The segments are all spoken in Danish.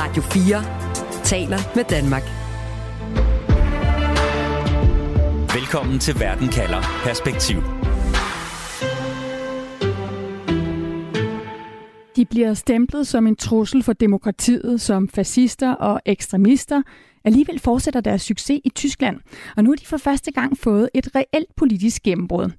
Radio 4 taler med Danmark. Velkommen til Verden kalder Perspektiv. De bliver stemplet som en trussel for demokratiet, som fascister og ekstremister. Alligevel fortsætter deres succes i Tyskland, og nu har de for første gang fået et reelt politisk gennembrud.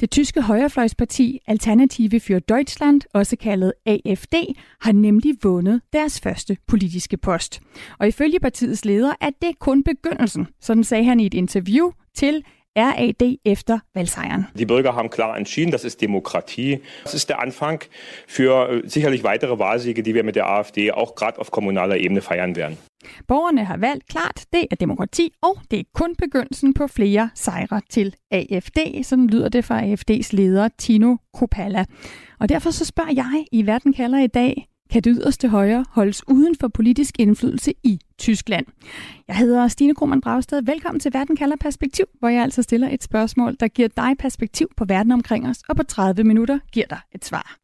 Det tyske højrefløjsparti Alternative für Deutschland, også kaldet AFD, har nemlig vundet deres første politiske post. Og ifølge partiets leder er det kun begyndelsen, sådan sagde han i et interview til RAD efter Valseiern. Die Bürger haben klar entschieden, das ist Demokratie. Das ist der Anfang für äh, sicherlich weitere Wahlsiege, die wir mit der AfD auch gerade auf kommunaler Ebene feiern werden. Borgerne har valgt klart, det er demokrati, og det er kun begyndelsen på flere sejre til AFD. Sådan lyder det fra AFD's leder Tino Kropala. Og derfor så spørger jeg i Verden kalder i dag, kan det yderste højre holdes uden for politisk indflydelse i Tyskland. Jeg hedder Stine Krohmann Dragsted. Velkommen til Verden kalder perspektiv, hvor jeg altså stiller et spørgsmål, der giver dig perspektiv på verden omkring os, og på 30 minutter giver dig et svar.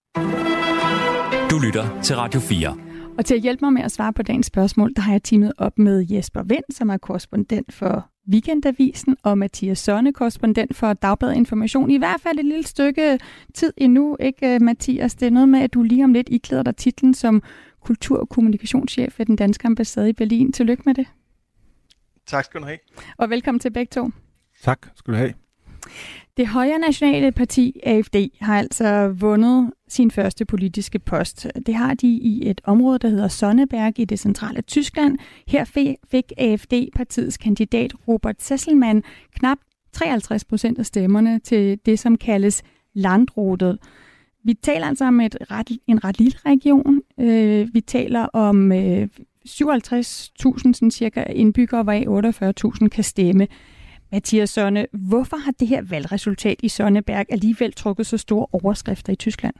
Du lytter til Radio 4. Og til at hjælpe mig med at svare på dagens spørgsmål, der har jeg teamet op med Jesper Vind, som er korrespondent for Weekendavisen, og Mathias Sonne, korrespondent for Dagbladet Information. I hvert fald et lille stykke tid endnu, ikke Mathias? Det er noget med, at du lige om lidt iklæder dig titlen som kultur- og kommunikationschef ved den danske ambassade i Berlin. Tillykke med det. Tak skal du have. Og velkommen til begge to. Tak skal du have. Det højre nationale parti AFD har altså vundet sin første politiske post. Det har de i et område, der hedder Sonneberg i det centrale Tyskland. Her fik AFD-partiets kandidat Robert Sesselmann knap 53 procent af stemmerne til det, som kaldes landrotet. Vi taler altså om et ret, en ret lille region. Øh, vi taler om øh, 57.000 cirka indbyggere, hvoraf 48.000 kan stemme. Mathias Sonne, hvorfor har det her valgresultat i Sonneberg alligevel trukket så store overskrifter i Tyskland?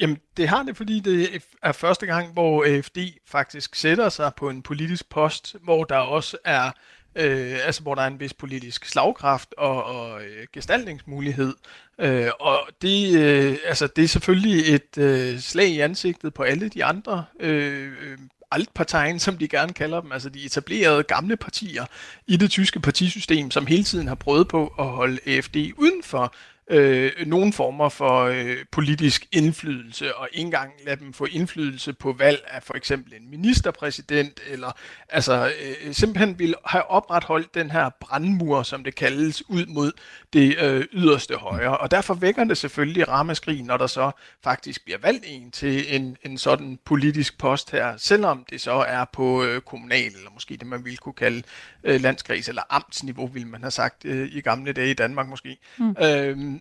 Jamen, det har det, fordi det er første gang, hvor AFD faktisk sætter sig på en politisk post, hvor der også er øh, altså hvor der er en vis politisk slagkraft og, og øh, gestaltningsmulighed. Øh, og det, øh, altså, det er selvfølgelig et øh, slag i ansigtet på alle de andre øh, øh Altparteien, som de gerne kalder dem, altså de etablerede gamle partier i det tyske partisystem, som hele tiden har prøvet på at holde AFD uden for øh, nogle former for øh, politisk indflydelse, og ikke engang lade dem få indflydelse på valg af for eksempel en ministerpræsident, eller altså øh, simpelthen vil have opretholdt den her brandmur, som det kaldes, ud mod det øh, yderste højre. Og derfor vækker det selvfølgelig ramaskrig, når der så faktisk bliver valgt en til en, en sådan politisk post her, selvom det så er på øh, kommunal, eller måske det man ville kunne kalde øh, landskreds, eller amtsniveau, ville man have sagt øh, i gamle dage i Danmark måske. Mm. Øh,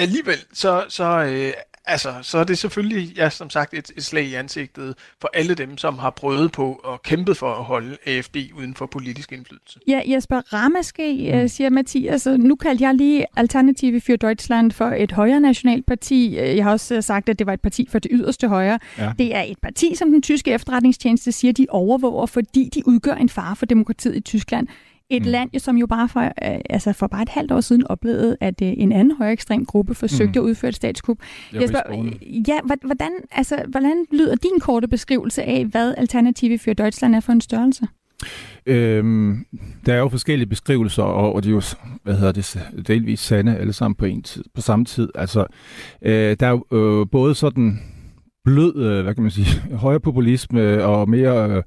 alligevel, så, så, øh, altså, så er det selvfølgelig, ja, som sagt, et, et slag i ansigtet for alle dem, som har prøvet på og kæmpet for at holde AFD uden for politisk indflydelse. Ja, Jesper Ramaske, mm. siger Mathias. Nu kaldte jeg lige Alternative für Deutschland for et højre nationalt parti. Jeg har også sagt, at det var et parti for det yderste højre. Ja. Det er et parti, som den tyske efterretningstjeneste siger, de overvåger, fordi de udgør en fare for demokratiet i Tyskland. Et mm. land, som jo bare for, øh, altså for bare et halvt år siden oplevede, at øh, en anden højere ekstrem gruppe forsøgte mm. at udføre et statskup. Jeg spørger, ja, hvordan, altså, hvordan lyder din korte beskrivelse af, hvad Alternative for Deutschland er for en størrelse? Øhm, der er jo forskellige beskrivelser, og, og de er jo hvad hedder det, delvis sande alle sammen på, en tid, på samme tid. Altså, øh, der er jo øh, både sådan blød, øh, hvad kan man sige, højere populisme og mere... Øh,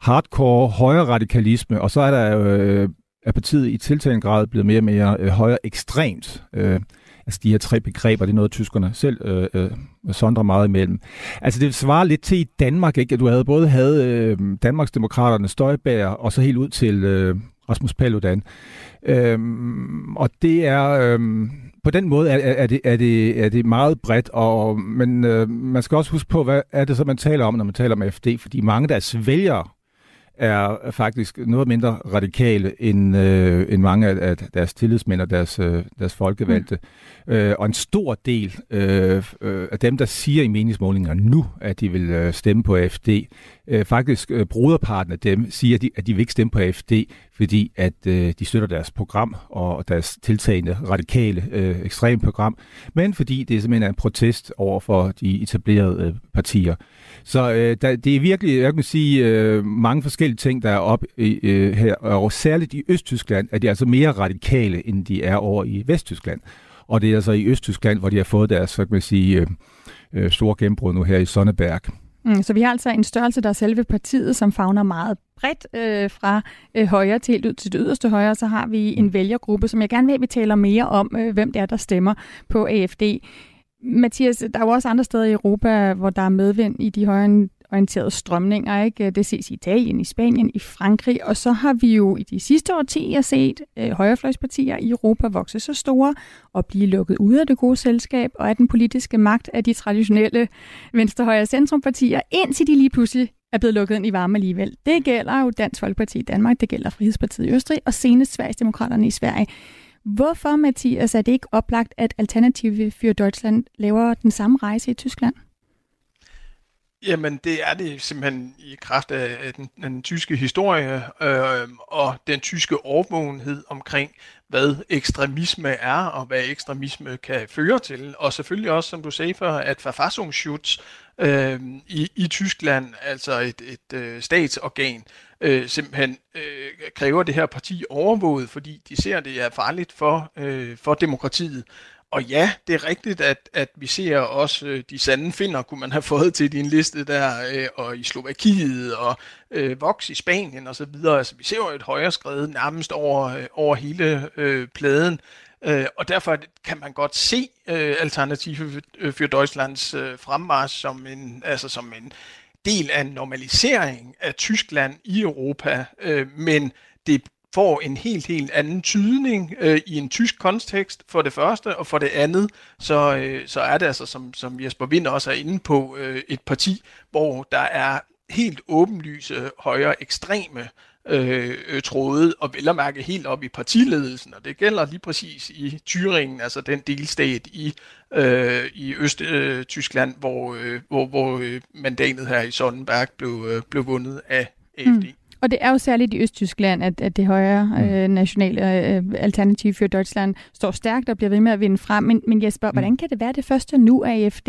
hardcore højre radikalisme, og så er der øh, er partiet i tiltagende grad blevet mere og mere øh, højre ekstremt. Øh, altså de her tre begreber, det er noget, tyskerne selv øh, øh, sondrer meget imellem. Altså det svarer lidt til i Danmark, ikke? at du havde både havde øh, Danmarks Demokraterne Støjbær, og så helt ud til øh, Rasmus Paludan. Øh, og det er... Øh, på den måde er, er, det, er, det, er det meget bredt, og, men øh, man skal også huske på, hvad er det så, man taler om, når man taler om FD, fordi mange af deres vælgere er faktisk noget mindre radikale end, øh, end mange af, af deres tillidsmænd og deres, øh, deres folkevalgte. Mm. Øh, og en stor del øh, øh, af dem, der siger i meningsmålinger nu, at de vil øh, stemme på AFD, øh, faktisk øh, bruderparten af dem siger, at de, at de vil ikke stemme på AFD, fordi at øh, de støtter deres program og deres tiltagende radikale øh, ekstreme program, men fordi det er en protest over for de etablerede øh, partier. Så øh, der, det er virkelig, jeg kan sige, øh, mange forskellige ting, der er op øh, her, og særligt i Østtyskland er de altså mere radikale, end de er over i Vesttyskland. Og det er altså i Østtyskland, hvor de har fået deres, så kan man sige, øh, øh, store gennembrud nu her i Sonneberg. Mm, så vi har altså en størrelse, der er selve partiet, som fagner meget bredt øh, fra øh, højre til helt ud til det yderste højre. Så har vi en vælgergruppe, som jeg gerne vil, at vi taler mere om, øh, hvem det er, der stemmer på AFD. Mathias, der er jo også andre steder i Europa, hvor der er medvind i de højre orienterede strømninger. Ikke? Det ses i Italien, i Spanien, i Frankrig, og så har vi jo i de sidste årtier set øh, højrefløjspartier i Europa vokse så store og blive lukket ud af det gode selskab og af den politiske magt af de traditionelle venstre-højre centrumpartier, indtil de lige pludselig er blevet lukket ind i varme alligevel. Det gælder jo Dansk Folkeparti i Danmark, det gælder Frihedspartiet i Østrig, og senest Sverigesdemokraterne i Sverige. Hvorfor, Mathias, er det ikke oplagt, at Alternative for Deutschland laver den samme rejse i Tyskland? Jamen, det er det simpelthen i kraft af den, den tyske historie øh, og den tyske overvågenhed omkring, hvad ekstremisme er og hvad ekstremisme kan føre til. Og selvfølgelig også, som du sagde før, at Verfassungsschutz øh, i, i Tyskland, altså et, et øh, statsorgan, øh, simpelthen øh, kræver det her parti overvåget, fordi de ser, at det er farligt for, øh, for demokratiet. Og ja, det er rigtigt, at, at vi ser også øh, de sande finder, kunne man have fået til din liste der, øh, og i Slovakiet og øh, Vox i Spanien og så videre. Altså, vi ser jo et højere skred nærmest over, øh, over hele øh, pladen. Øh, og derfor kan man godt se øh, Alternative for Deutschlands øh, øh fremmarsch som en, altså som en del af en normalisering af Tyskland i Europa, øh, men det får en helt, helt anden tydning øh, i en tysk kontekst for det første, og for det andet, så, øh, så er det altså, som, som Jesper Wind også er inde på, øh, et parti, hvor der er helt åbenlyse højere ekstreme øh, øh tråde, og vel at mærke helt op i partiledelsen, og det gælder lige præcis i Thüringen, altså den delstat i, øh, i Øst-Tyskland, øh, hvor, øh, hvor, hvor øh, mandatet her i Sonnenberg blev, øh, blev vundet af AFD. Mm. Og det er jo særligt i Østtyskland, at, at det højere mm. øh, nationale øh, alternativ for Deutschland står stærkt og bliver ved med at vinde frem. Men, men Jesper, mm. hvordan kan det være det første nu, at AFD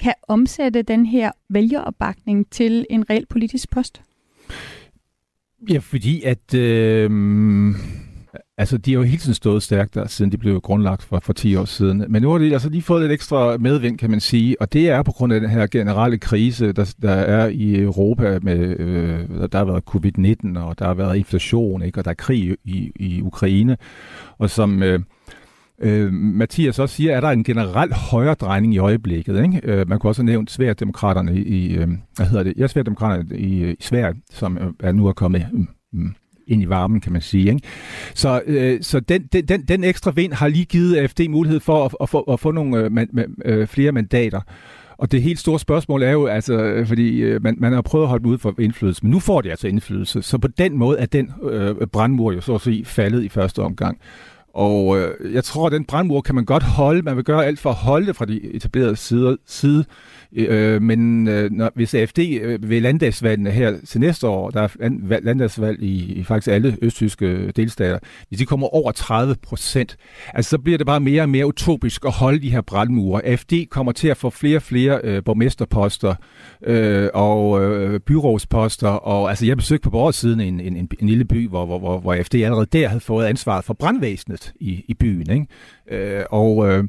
kan omsætte den her vælgeropbakning til en reel politisk post? Ja, fordi at... Øh Altså, de har jo hele tiden stået stærkt der, siden de blev grundlagt for, for 10 år siden. Men nu har de altså lige fået lidt ekstra medvind, kan man sige. Og det er på grund af den her generelle krise, der, der er i Europa. Med, øh, der har været covid-19, og der har været inflation, ikke? og der er krig i, i Ukraine. Og som... Øh, Øh, Mathias også siger, er der en generel højre drejning i øjeblikket. Ikke? Øh, man kunne også nævne Sverigedemokraterne i, øh, hvad hedder det? Ja, Sverigedemokraterne i, øh, i Sverige, som øh, er nu er kommet mm, mm ind i varmen, kan man sige. Ikke? Så, øh, så den, den, den ekstra vind har lige givet AFD mulighed for at, at, få, at få nogle øh, man, øh, flere mandater. Og det helt store spørgsmål er jo, altså, øh, fordi øh, man, man har prøvet at holde dem ud for indflydelse, men nu får de altså indflydelse. Så på den måde er den øh, brandmur jo så at sige faldet i første omgang. Og øh, jeg tror, at den brandmur kan man godt holde. Man vil gøre alt for at holde det fra de etablerede sider, side. Øh, men øh, når, hvis AFD øh, ved landdagsvalgene her til næste år, der er landdagsvalg i, i faktisk alle østtyske øh, delstater, hvis de kommer over 30 procent, altså så bliver det bare mere og mere utopisk at holde de her brandmure. AFD kommer til at få flere og flere øh, borgmesterposter øh, og øh, byrådsposter, og altså jeg besøgte på borgersiden en, en, en, en lille by, hvor, hvor, hvor, hvor AFD allerede der havde fået ansvaret for brandvæsenet i, i byen. Ikke? Øh, og øh,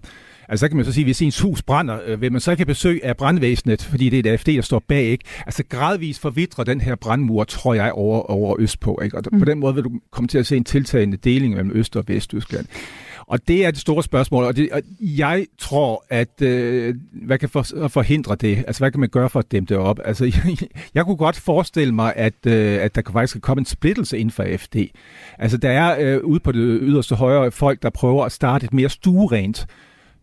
Altså, så kan man så sige, at hvis ens hus brænder, øh, vil man så ikke have besøg af brandvæsenet, fordi det er det AFD, der står bag, ikke? Altså, gradvist forvidrer den her brandmur, tror jeg, over, over Østpå, ikke? Og mm. på den måde vil du komme til at se en tiltagende deling mellem Øst- og Vesttyskland. Og det er det store spørgsmål, og, det, og jeg tror, at øh, hvad kan for, forhindre det? Altså, hvad kan man gøre for at dæmme det op? Altså, jeg, jeg kunne godt forestille mig, at, øh, at der kan faktisk komme en splittelse inden for FD. Altså, der er øh, ude på det yderste højre folk, der prøver at starte et mere stuerent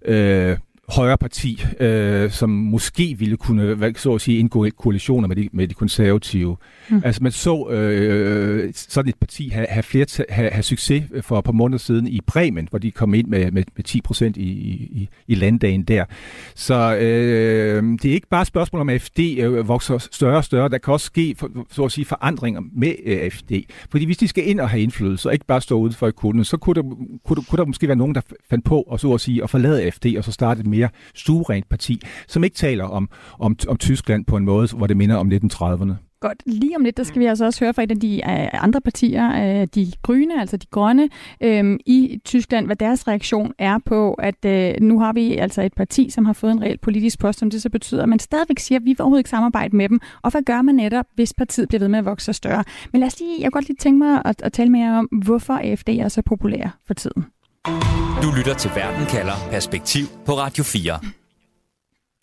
øh, højre parti, øh, som måske ville kunne, så at sige, indgå i koalitioner med de, med de konservative. Mm. Altså man så øh, sådan et parti have, have, flere, have, have succes for et par måneder siden i Bremen, hvor de kom ind med, med, med 10 procent i, i, i landdagen der. Så øh, det er ikke bare et spørgsmål om, at AFD øh, vokser større og større. Der kan også ske, for, så at sige, forandringer med øh, AFD. Fordi hvis de skal ind og have indflydelse, og ikke bare stå ude for i kulden, så kunne der, kunne, der, kunne der måske være nogen, der fandt på at, så at, sige, at forlade AFD og så starte et mere stuerent parti, som ikke taler om, om, om Tyskland på en måde, hvor det minder om 1930'erne. Godt. Lige om lidt, der skal vi altså også høre fra et af de uh, andre partier, uh, de grønne, altså de grønne, uh, i Tyskland, hvad deres reaktion er på, at uh, nu har vi altså et parti, som har fået en reel politisk post, som det så betyder, at man stadigvæk siger, at vi vil overhovedet ikke samarbejde med dem. Og hvad gør man netop, hvis partiet bliver ved med at vokse større? Men lad os lige, jeg kunne godt lige tænke mig at, at tale med jer om, hvorfor AFD er så populær for tiden. Du lytter til Verden kalder Perspektiv på Radio 4.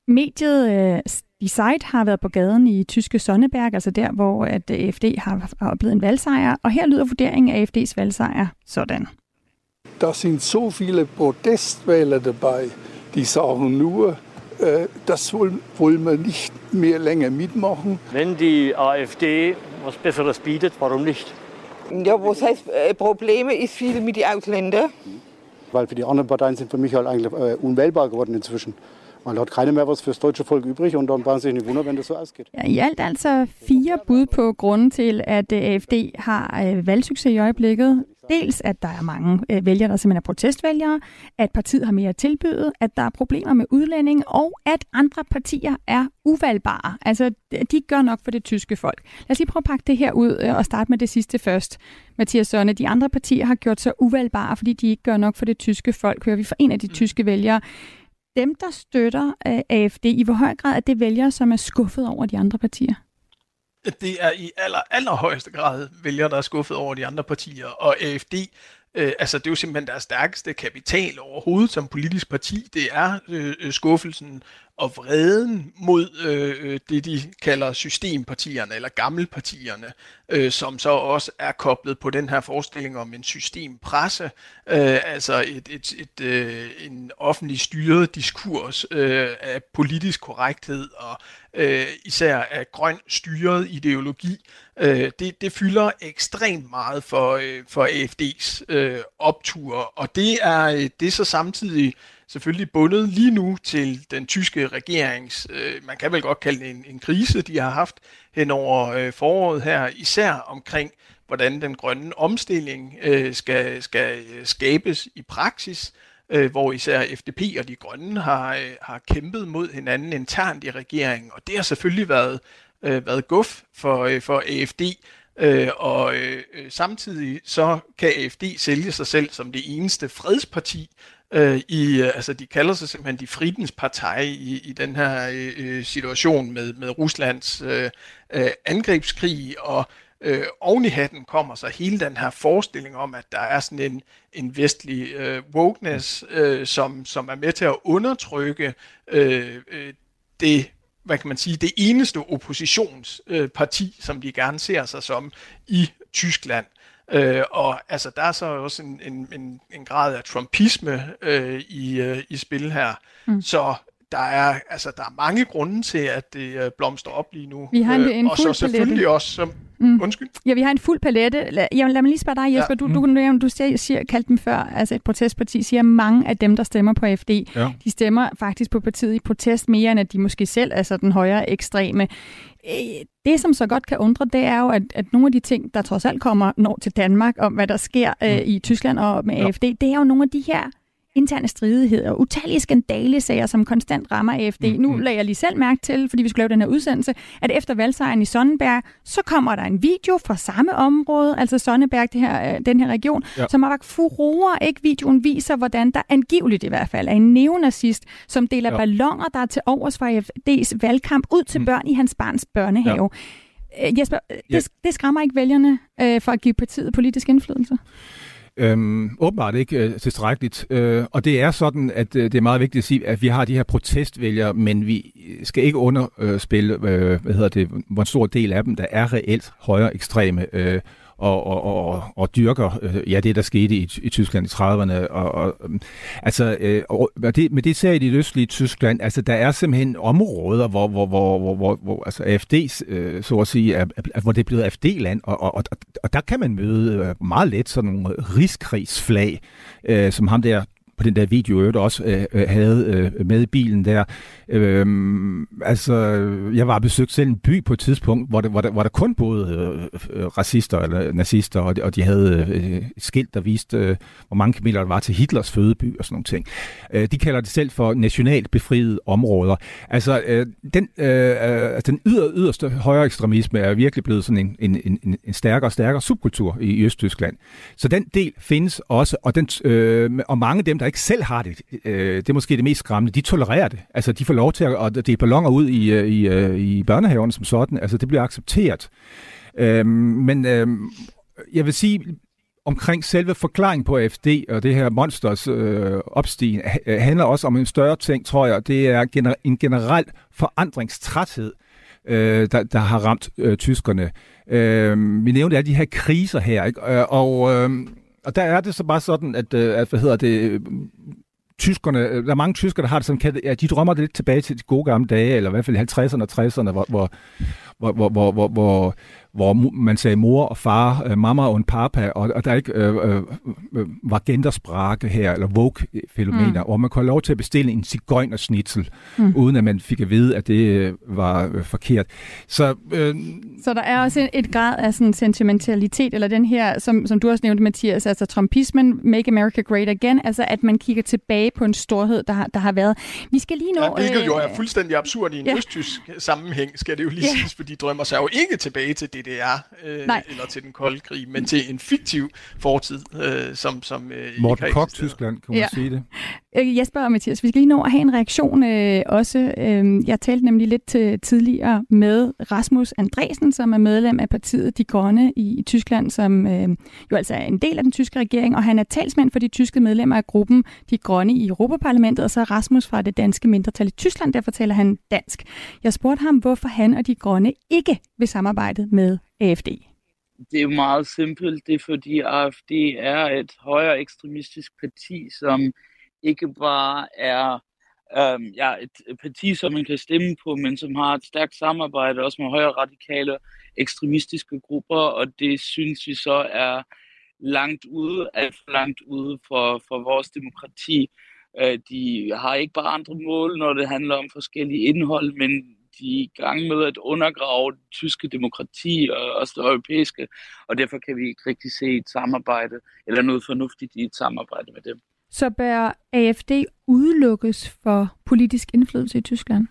Mediet øh, Die Zeit har været på gaden i tyske Sonneberg, altså der, hvor at AFD har, har oplevet en valgsejr, og her lyder vurderingen af AFD's valgsejr sådan. Der sind so viele Protestwähler dabei, die sagen nur, äh, das wollen wir nicht mehr länger mitmachen. Wenn die AfD was Besseres bietet, warum nicht? Ja, was heißt, äh, Probleme ist viel mit den Ausländern. Weil für die anderen Parteien sind für mich halt eigentlich äh, unwählbar geworden inzwischen. Man hat keiner mehr was fürs deutsche Volk übrig, und dann brauchen sich nicht wundern, wenn das so ausgeht. Ja, I alt altså fire bud på grunden til, at AFD har øh, valgsucces i øjeblikket. Dels, at der er mange øh, vælgere, der simpelthen er protestvælgere, at partiet har mere tilbydet, at der er problemer med udlænding, og at andre partier er uvalgbare. Altså, de gør nok for det tyske folk. Lad os lige prøve at pakke det her ud øh, og starte med det sidste først. Mathias Sønne, de andre partier har gjort sig uvalgbare, fordi de ikke gør nok for det tyske folk, hører vi fra en af de tyske vælgere dem, der støtter uh, AFD, i hvor høj grad er det vælgere, som er skuffet over de andre partier? Det er i aller, allerhøjeste grad vælgere, der er skuffet over de andre partier, og AFD Øh, altså, det er jo simpelthen deres stærkeste kapital overhovedet som politisk parti. Det er øh, øh skuffelsen og vreden mod øh, øh, det, de kalder systempartierne eller gammelpartierne, øh, som så også er koblet på den her forestilling om en systempresse, øh, altså et, et, et, øh, en offentlig styret diskurs øh, af politisk korrekthed og øh, især af grøn styret ideologi, øh, det, det fylder ekstremt meget for, øh, for AFD's øh, optur, og det er, øh, det er så samtidig selvfølgelig bundet lige nu til den tyske regerings, øh, man kan vel godt kalde det en, en krise, de har haft hen over øh, foråret her, især omkring, hvordan den grønne omstilling øh, skal, skal øh, skabes i praksis, øh, hvor især FDP og de grønne har, øh, har kæmpet mod hinanden internt i regeringen, og det har selvfølgelig været, øh, været guf for, øh, for AFD, Øh, og øh, øh, samtidig så kan AFD sælge sig selv som det eneste fredsparti øh, i, øh, altså de kalder sig simpelthen de fridens i, i den her øh, øh, situation med, med Ruslands øh, øh, angrebskrig, og øh, oven i hatten kommer så hele den her forestilling om, at der er sådan en, en vestlig øh, wokeness, øh, som, som er med til at undertrykke øh, øh, det hvad kan man sige, det eneste oppositionsparti, øh, som de gerne ser sig som i Tyskland. Øh, og altså, der er så også en, en, en, en grad af trumpisme øh, i, øh, i spil her. Mm. Så der er, altså, der er mange grunde til, at det øh, blomstrer op lige nu. Vi har en, en øh, og så selvfølgelig palette. også, som, mm. undskyld. Ja, vi har en fuld palette. Lad, jamen, lad mig lige spørge dig, Jesper. Ja. Du, mm. du, du, du siger, siger, kaldte dem før, altså et protestparti, siger mange af dem, der stemmer på FD, ja. de stemmer faktisk på partiet i protest mere, end at de måske selv er så den højere ekstreme. Øh, det, som så godt kan undre, det er jo, at, at nogle af de ting, der trods alt kommer når til Danmark, om hvad der sker øh, mm. i Tyskland og med AFD, det er jo nogle af de her interne stridigheder, utallige skandalesager, som konstant rammer AFD. Mm, nu mm. lagde jeg lige selv mærke til, fordi vi skulle lave den her udsendelse, at efter valgsejren i Sonnenberg, så kommer der en video fra samme område, altså Sonnenberg, det her, øh, den her region, ja. som har vagt furore. Ikke videoen viser, hvordan der angiveligt i hvert fald er en neonazist, som deler ja. ballonger, der er til overs for AFD's valgkamp ud til mm. børn i hans barns børnehave. Ja. Øh, Jesper, det, ja. det skræmmer ikke vælgerne øh, for at give partiet politisk indflydelse? Øhm, åbenbart ikke øh, tilstrækkeligt. Øh, og det er sådan, at øh, det er meget vigtigt at sige, at vi har de her protestvælgere, men vi skal ikke underspille, øh, hvad hedder det, hvor en stor del af dem, der er reelt højere ekstreme. Øh, og, og, og, og dyrker øh, ja, det, der skete i, i Tyskland i 30'erne. Og, og, øh, altså, øh, og det, med det ser i det østlige Tyskland, altså, der er simpelthen områder, hvor, hvor, hvor, hvor, hvor, hvor altså AFD, øh, så at sige, er, er, hvor det er blevet AFD-land, og, og, og, og der kan man møde øh, meget let sådan nogle rigskrigsflag, øh, som ham der på den der video, øvrigt også øh, øh, havde øh, med i bilen der. Øh, altså, jeg var besøgt selv en by på et tidspunkt, hvor der, hvor der, hvor der kun boede øh, øh racister eller nazister, og de, og de havde øh, skilt, der viste, øh, hvor mange kilometer der var til Hitlers fødeby og sådan nogle ting. Øh, de kalder det selv for nationalt befriede områder. Altså, øh, den, øh, øh altså, den yder, yderste højre ekstremisme er virkelig blevet sådan en, en, en, en stærkere og stærkere subkultur i Østtyskland. Så den del findes også, og, den, øh, og mange af dem, der ikke selv har det, øh, det er måske det mest skræmmende, de tolererer det. Altså, de får lov til at, at dele ballonger ud i, øh, i, øh, i børnehaverne som sådan. Altså, det bliver accepteret. Øh, men øh, jeg vil sige, omkring selve forklaringen på AFD og det her monsters øh, opstigen, øh, handler også om en større ting, tror jeg. Det er gener- en generel forandringstræthed, øh, der, der har ramt øh, tyskerne. Øh, vi nævnte alle de her kriser her, ikke? og... Øh, og der er det så bare sådan, at, øh, at hvad hedder det, øh, tyskerne, øh, der er mange tyskere, der har det sådan, at de drømmer lidt tilbage til de gode gamle dage, eller i hvert fald 50'erne og 60'erne, hvor, hvor, hvor, hvor, hvor, hvor, hvor, hvor man sagde mor og far, øh, mamma og en papa, og, og der ikke øh, øh, øh, var gendersprake her, eller woke-fænomener, mm. hvor man kunne have lov til at bestille en cigøjnersnitzel, mm. uden at man fik at vide, at det øh, var øh, forkert. Så, øh, så der er også et grad af sådan sentimentalitet, eller den her, som, som du også nævnte, Mathias, altså trumpismen, Make America Great Again, altså at man kigger tilbage på en storhed, der har, der har været. Vi skal lige nå... Ja, hvilket øh, jo er fuldstændig absurd i en ja. østtysk sammenhæng, skal det jo lige ja. siges, for de drømmer sig jo ikke tilbage til det, DDR øh, eller til den kolde krig, men til en fiktiv fortid, øh, som, som øh, Morten Koch, Tyskland, kan man ja. sige det. Øh, Jesper og Mathias, vi skal lige nå at have en reaktion øh, også. Øh, jeg talte nemlig lidt til, tidligere med Rasmus Andresen, som er medlem af partiet De Grønne i, i Tyskland, som øh, jo altså er en del af den tyske regering, og han er talsmand for de tyske medlemmer af gruppen De Grønne i Europaparlamentet, og så er Rasmus fra det danske mindretal i Tyskland, der fortæller han dansk. Jeg spurgte ham, hvorfor han og De Grønne ikke vil samarbejde med AFD. Det er meget simpelt. Det er fordi AFD er et højere ekstremistisk parti, som ikke bare er øhm, ja, et parti, som man kan stemme på, men som har et stærkt samarbejde også med højre radikale ekstremistiske grupper, og det synes vi så er langt ude, alt for langt ude for, for vores demokrati. Øh, de har ikke bare andre mål, når det handler om forskellige indhold, men de er i gang med at undergrave det tyske demokrati og også det europæiske, og derfor kan vi ikke rigtig se et samarbejde, eller noget fornuftigt i et samarbejde med dem. Så bør AFD udelukkes for politisk indflydelse i Tyskland?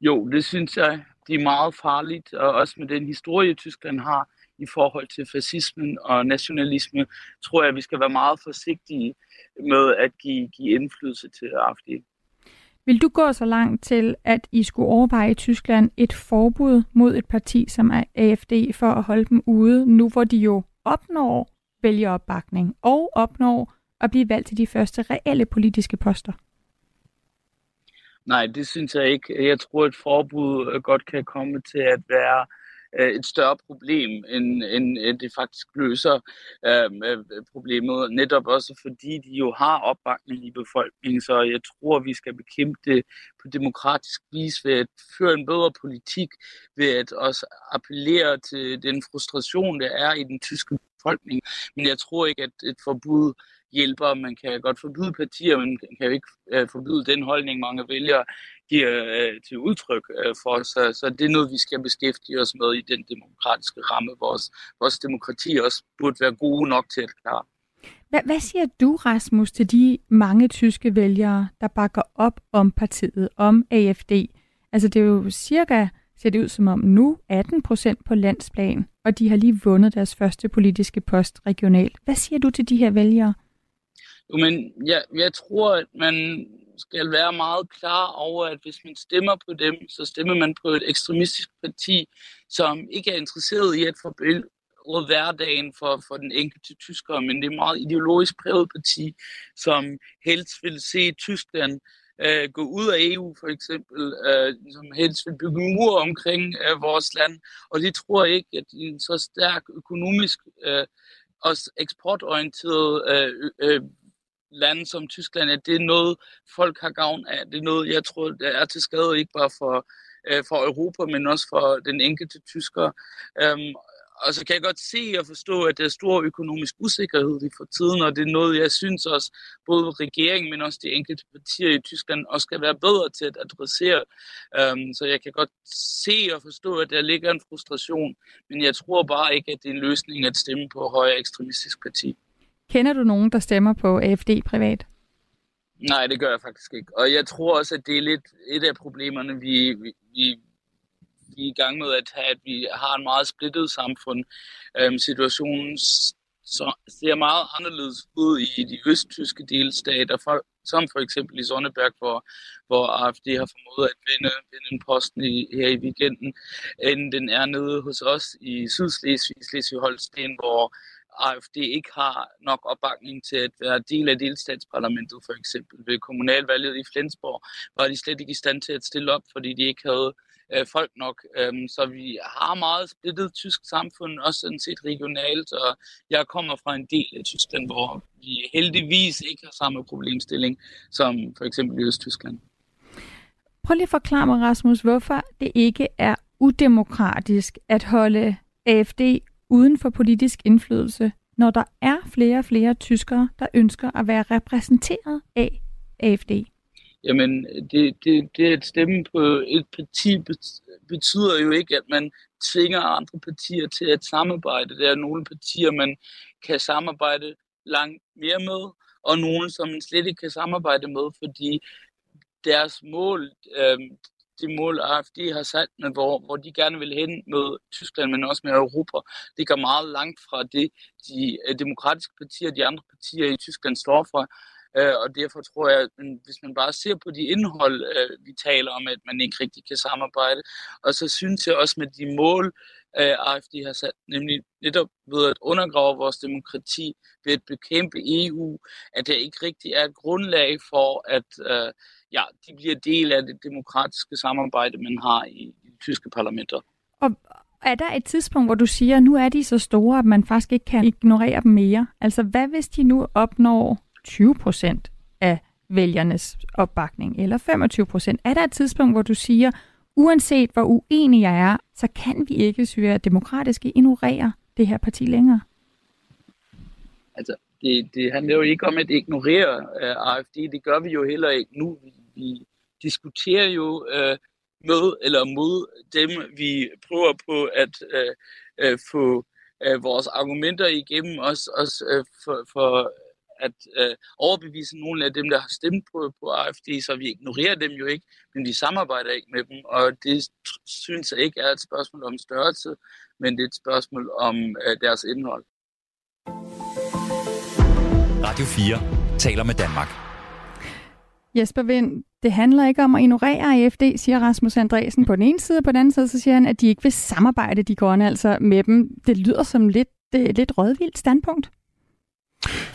Jo, det synes jeg. Det er meget farligt, og også med den historie, Tyskland har i forhold til fascismen og nationalisme, tror jeg, at vi skal være meget forsigtige med at give, give indflydelse til AFD. Vil du gå så langt til, at I skulle overveje i Tyskland et forbud mod et parti som er AFD for at holde dem ude, nu hvor de jo opnår vælgeropbakning og opnår at blive valgt til de første reelle politiske poster? Nej, det synes jeg ikke. Jeg tror, et forbud øh, godt kan komme til at være øh, et større problem, end, end det faktisk løser øh, øh, problemet. Netop også fordi de jo har opbakning i befolkningen, så jeg tror, vi skal bekæmpe det på demokratisk vis ved at føre en bedre politik, ved at også appellere til den frustration, der er i den tyske befolkning. Men jeg tror ikke, at et forbud hjælper. Man kan godt forbyde partier, men kan jo ikke øh, forbyde den holdning, mange vælgere giver øh, til udtryk øh, for. Så, så det er noget, vi skal beskæftige os med i den demokratiske ramme. Vores, vores demokrati også burde være gode nok til at klare. Hvad, hvad siger du, Rasmus, til de mange tyske vælgere, der bakker op om partiet, om AFD? Altså det er jo cirka, ser det ud som om nu, 18 procent på landsplan, og de har lige vundet deres første politiske post regionalt. Hvad siger du til de her vælgere? Jo, men jeg, jeg tror, at man skal være meget klar over, at hvis man stemmer på dem, så stemmer man på et ekstremistisk parti, som ikke er interesseret i at forbedre hverdagen for, for den enkelte tysker, men det er et meget ideologisk præget parti, som helst vil se Tyskland øh, gå ud af EU for eksempel, øh, som helst vil bygge mur omkring øh, vores land, og de tror ikke, at en så stærk økonomisk øh, og eksportorienteret øh, øh, land som Tyskland, at det er noget, folk har gavn af. Det er noget, jeg tror, der er til skade ikke bare for, øh, for Europa, men også for den enkelte tysker. Øhm, og så kan jeg godt se og forstå, at der er stor økonomisk usikkerhed i for tiden, og det er noget, jeg synes også, både regeringen, men også de enkelte partier i Tyskland også skal være bedre til at adressere. Um, så jeg kan godt se og forstå, at der ligger en frustration, men jeg tror bare ikke, at det er en løsning at stemme på højere ekstremistisk parti. Kender du nogen, der stemmer på AFD privat? Nej, det gør jeg faktisk ikke. Og jeg tror også, at det er lidt et af problemerne, vi, vi, vi vi er i gang med at have, at vi har en meget splittet samfund. Øhm, situationen så ser meget anderledes ud i de østtyske delstater, for, som for eksempel i Sonneberg, hvor, hvor AFD har formået at vinde, vinde en posten i, her i weekenden, end den er nede hos os i Sydslesvig, Slesvig-Holsten, hvor AFD ikke har nok opbakning til at være del af delstatsparlamentet, for eksempel. Ved kommunalvalget i Flensborg var de slet ikke i stand til at stille op, fordi de ikke havde øh, folk nok. Øhm, så vi har meget splittet tysk samfund, også sådan set regionalt, og jeg kommer fra en del af Tyskland, hvor vi heldigvis ikke har samme problemstilling som for eksempel i Østtyskland. Prøv lige at forklare mig, Rasmus, hvorfor det ikke er udemokratisk at holde AFD uden for politisk indflydelse, når der er flere og flere tyskere, der ønsker at være repræsenteret af AFD? Jamen, det, det, det at stemme på et parti betyder jo ikke, at man tvinger andre partier til at samarbejde. Der er nogle partier, man kan samarbejde langt mere med, og nogle, som man slet ikke kan samarbejde med, fordi deres mål, øh, det mål AFD har sat med, hvor, hvor de gerne vil hen med Tyskland, men også med Europa, det går meget langt fra det, de øh, demokratiske partier og de andre partier i Tyskland står for. Øh, og derfor tror jeg, at hvis man bare ser på de indhold, øh, vi taler om, at man ikke rigtig kan samarbejde, og så synes jeg også med de mål, øh, AFD har sat, nemlig netop ved at undergrave vores demokrati, ved at bekæmpe EU, at der ikke rigtig er grundlag for, at øh, ja, de bliver del af det demokratiske samarbejde, man har i, i de tyske parlamenter. Og er der et tidspunkt, hvor du siger, at nu er de så store, at man faktisk ikke kan ignorere dem mere? Altså, hvad hvis de nu opnår 20 procent af vælgernes opbakning, eller 25 procent? Er der et tidspunkt, hvor du siger, uanset hvor uenig jeg er, så kan vi ikke, synes jeg, demokratisk ignorere det her parti længere? Altså, det, det handler jo ikke om at ignorere øh, uh, AFD. Det gør vi jo heller ikke nu. Vi, vi diskuterer jo uh, med eller mod dem, vi prøver på at uh, uh, få uh, vores argumenter igennem, os, også uh, for, for at øh, overbevise nogle af dem, der har stemt på, på AFD, så vi ignorerer dem jo ikke, men vi samarbejder ikke med dem, og det synes jeg ikke er et spørgsmål om størrelse, men det er et spørgsmål om øh, deres indhold. Radio 4 taler med Danmark. Jesper Vind, det handler ikke om at ignorere AFD, siger Rasmus Andresen på den ene side, og på den anden side så siger han, at de ikke vil samarbejde, de grønne altså med dem. Det lyder som lidt, det, lidt rødvildt standpunkt.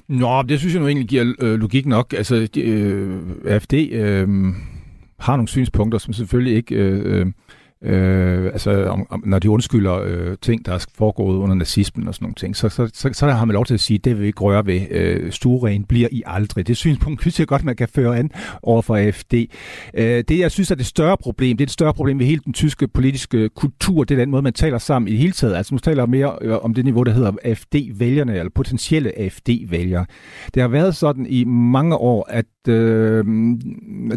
Nå, det synes jeg nu egentlig giver øh, logik nok. Altså, de, øh, AFD øh, har nogle synspunkter, som selvfølgelig ikke øh, øh øh altså, om, om, når de undskylder øh, ting, der er foregået under nazismen og sådan nogle ting, så, så, så, så har man lov til at sige, det vil vi ikke røre ved. Øh, Stueren bliver I aldrig. Det synspunkt synes jeg godt, man kan føre an over for AFD. Øh, det, jeg synes er det større problem, det er et større problem ved hele den tyske politiske øh, kultur, det er den måde, man taler sammen i det hele taget. Altså, nu taler jeg mere øh, om det niveau, der hedder AFD-vælgerne, eller potentielle AFD-vælgere. Det har været sådan i mange år, at øh,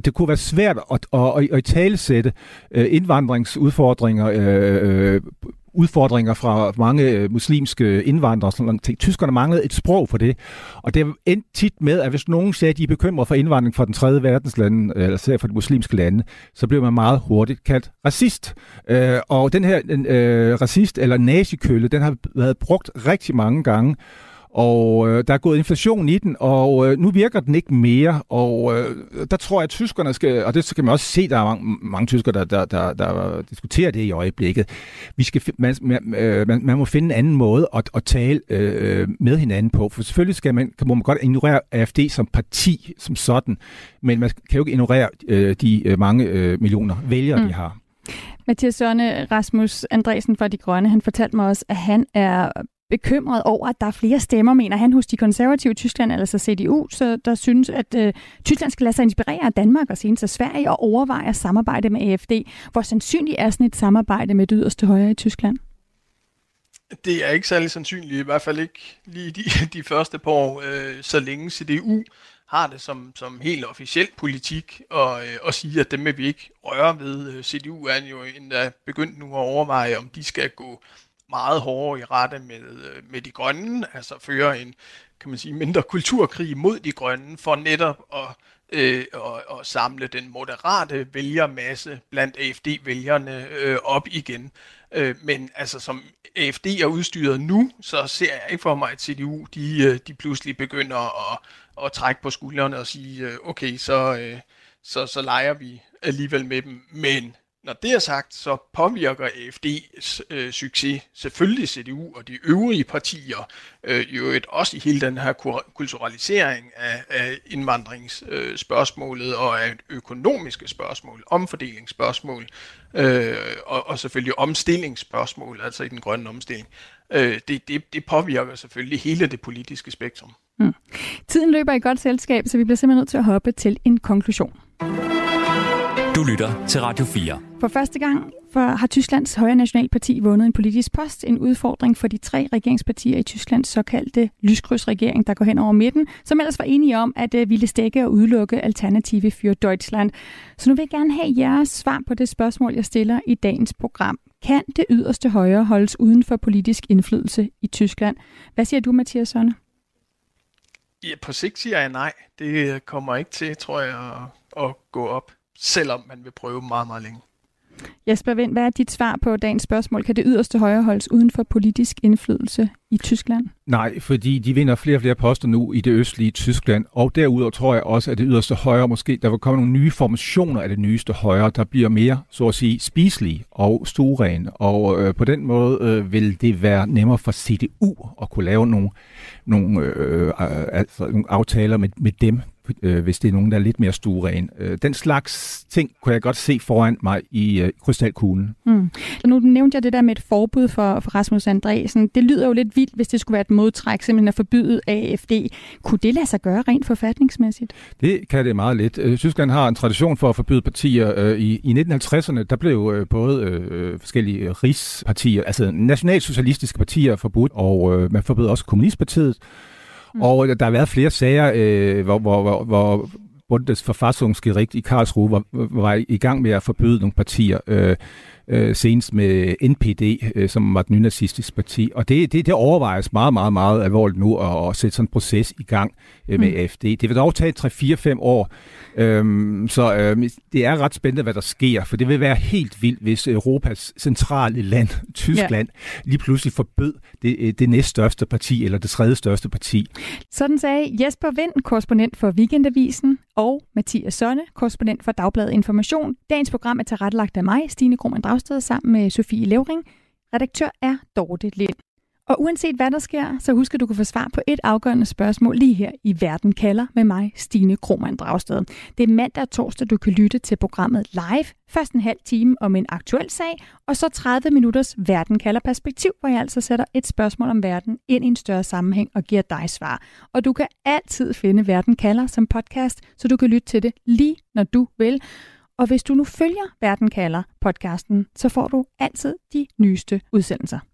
det kunne være svært at, at, at, at talesætte øh, udfordringer, øh, øh, udfordringer fra mange øh, muslimske indvandrere. Sådan ting. Tyskerne manglede et sprog for det, og det endte tit med, at hvis nogen sagde, at de er bekymret for indvandring fra den tredje verdenslande, eller især fra de muslimske lande, så blev man meget hurtigt kaldt racist. Øh, og den her øh, racist, eller nazikølle, den har været brugt rigtig mange gange, og øh, der er gået inflation i den, og øh, nu virker den ikke mere. Og øh, der tror jeg, at tyskerne skal, og det skal man også se, der er mange, mange tyskere, der, der, der, der diskuterer det i øjeblikket. Vi skal, man, man, øh, man, man må finde en anden måde at, at tale øh, med hinanden på. For selvfølgelig skal man, kan, må man godt ignorere AFD som parti som sådan, men man kan jo ikke ignorere øh, de øh, mange øh, millioner vælgere, mm. de har. Mathias Sønne Rasmus Andresen fra De Grønne, han fortalte mig også, at han er bekymret over, at der er flere stemmer, mener han, hos de konservative i Tyskland, altså CDU, så der synes, at øh, Tyskland skal lade sig inspirere af Danmark og senest af Sverige og overveje at samarbejde med AFD. Hvor sandsynligt er sådan et samarbejde med det yderste højre i Tyskland? Det er ikke særlig sandsynligt, i hvert fald ikke lige de, de første par år, øh, så længe CDU har det som, som helt officiel politik og, øh, og sige, at dem vil vi ikke røre ved. Øh, CDU er jo endda begyndt nu at overveje, om de skal gå meget hårdere i rette med, øh, med de grønne, altså føre en kan man sige, mindre kulturkrig mod de grønne, for netop at, øh, at, at samle den moderate vælgermasse blandt AFD-vælgerne øh, op igen. Øh, men altså som AFD er udstyret nu, så ser jeg ikke for mig, at CDU de, øh, de pludselig begynder at, at trække på skuldrene og sige, øh, okay, så, så, så leger vi alligevel med dem. Men når det er sagt, så påvirker AFD's øh, succes selvfølgelig CDU og de øvrige partier, øh, jo et også i hele den her kulturalisering af, af indvandringsspørgsmålet øh, og af økonomiske spørgsmål, omfordelingsspørgsmål øh, og, og selvfølgelig omstillingsspørgsmål, altså i den grønne omstilling. Øh, det, det, det påvirker selvfølgelig hele det politiske spektrum. Mm. Tiden løber i godt selskab, så vi bliver simpelthen nødt til at hoppe til en konklusion. Du lytter til Radio 4. For første gang for, har Tysklands Højre Nationalparti vundet en politisk post. En udfordring for de tre regeringspartier i Tysklands såkaldte lyskrydsregering, der går hen over midten, som ellers var enige om at uh, ville stække og udelukke Alternative für Deutschland. Så nu vil jeg gerne have jeres svar på det spørgsmål, jeg stiller i dagens program. Kan det yderste højre holdes uden for politisk indflydelse i Tyskland? Hvad siger du, Mathias Sønne? Ja, på sigt siger jeg nej. Det kommer ikke til, tror jeg, at, at gå op selvom man vil prøve meget, meget længe. Jesper Vind, hvad er dit svar på dagens spørgsmål? Kan det yderste højre holdes uden for politisk indflydelse i Tyskland? Nej, fordi de vinder flere og flere poster nu i det østlige Tyskland, og derudover tror jeg også, at det yderste højre måske, der vil komme nogle nye formationer af det nyeste højre, der bliver mere, så at sige, spiselige og stueren, og øh, på den måde øh, vil det være nemmere for CDU at kunne lave nogle, nogle, øh, øh, altså, nogle aftaler med, med dem, øh, hvis det er nogen, der er lidt mere stueren. Øh, den slags ting kunne jeg godt se foran mig i øh, krystalkuglen. Mm. Nu nævnte jeg det der med et forbud for, for Rasmus Andresen. Det lyder jo lidt vildt, hvis det skulle være et modtræk, simpelthen at forbyde AFD. Kunne det lade sig gøre rent forfatningsmæssigt? Det kan det meget lidt. Øh, Tyskland har en tradition for at forbyde partier. Øh, I, i 1950'erne, der blev øh, både øh, forskellige rigspartier, altså nationalsocialistiske partier forbudt, og øh, man forbød også Kommunistpartiet. Mm. Og øh, der har været flere sager, øh, hvor, hvor, hvor, hvor Bundesverfassungsgericht i Karlsruhe var, var i gang med at forbyde nogle partier. Øh, øh, senest med NPD, øh, som var et nynazistisk parti. Og det, det, det overvejes meget, meget, meget alvorligt nu at, at sætte sådan en proces i gang øh, med mm. AFD. Det vil dog tage 3-4-5 år, øhm, så øh, det er ret spændende, hvad der sker, for det vil være helt vildt, hvis Europas centrale land, Tyskland, ja. lige pludselig forbød det, øh, det næststørste parti, eller det tredje største parti. Sådan sagde Jesper Vind, korrespondent for Weekendavisen, og Mathias Sonne, korrespondent for Dagbladet Information. Dagens program er tilrettelagt af mig, Stine Krohmann Dragsted sammen med Sofie Levering. Redaktør er Dorte Lind. Og uanset hvad der sker, så husk at du kan få svar på et afgørende spørgsmål lige her i Verden kalder med mig, Stine Krohmann Dragsted. Det er mandag og torsdag, du kan lytte til programmet live. Først en halv time om en aktuel sag, og så 30 minutters Verden kalder perspektiv, hvor jeg altså sætter et spørgsmål om verden ind i en større sammenhæng og giver dig svar. Og du kan altid finde Verden kalder som podcast, så du kan lytte til det lige når du vil. Og hvis du nu følger Verden kalder podcasten, så får du altid de nyeste udsendelser.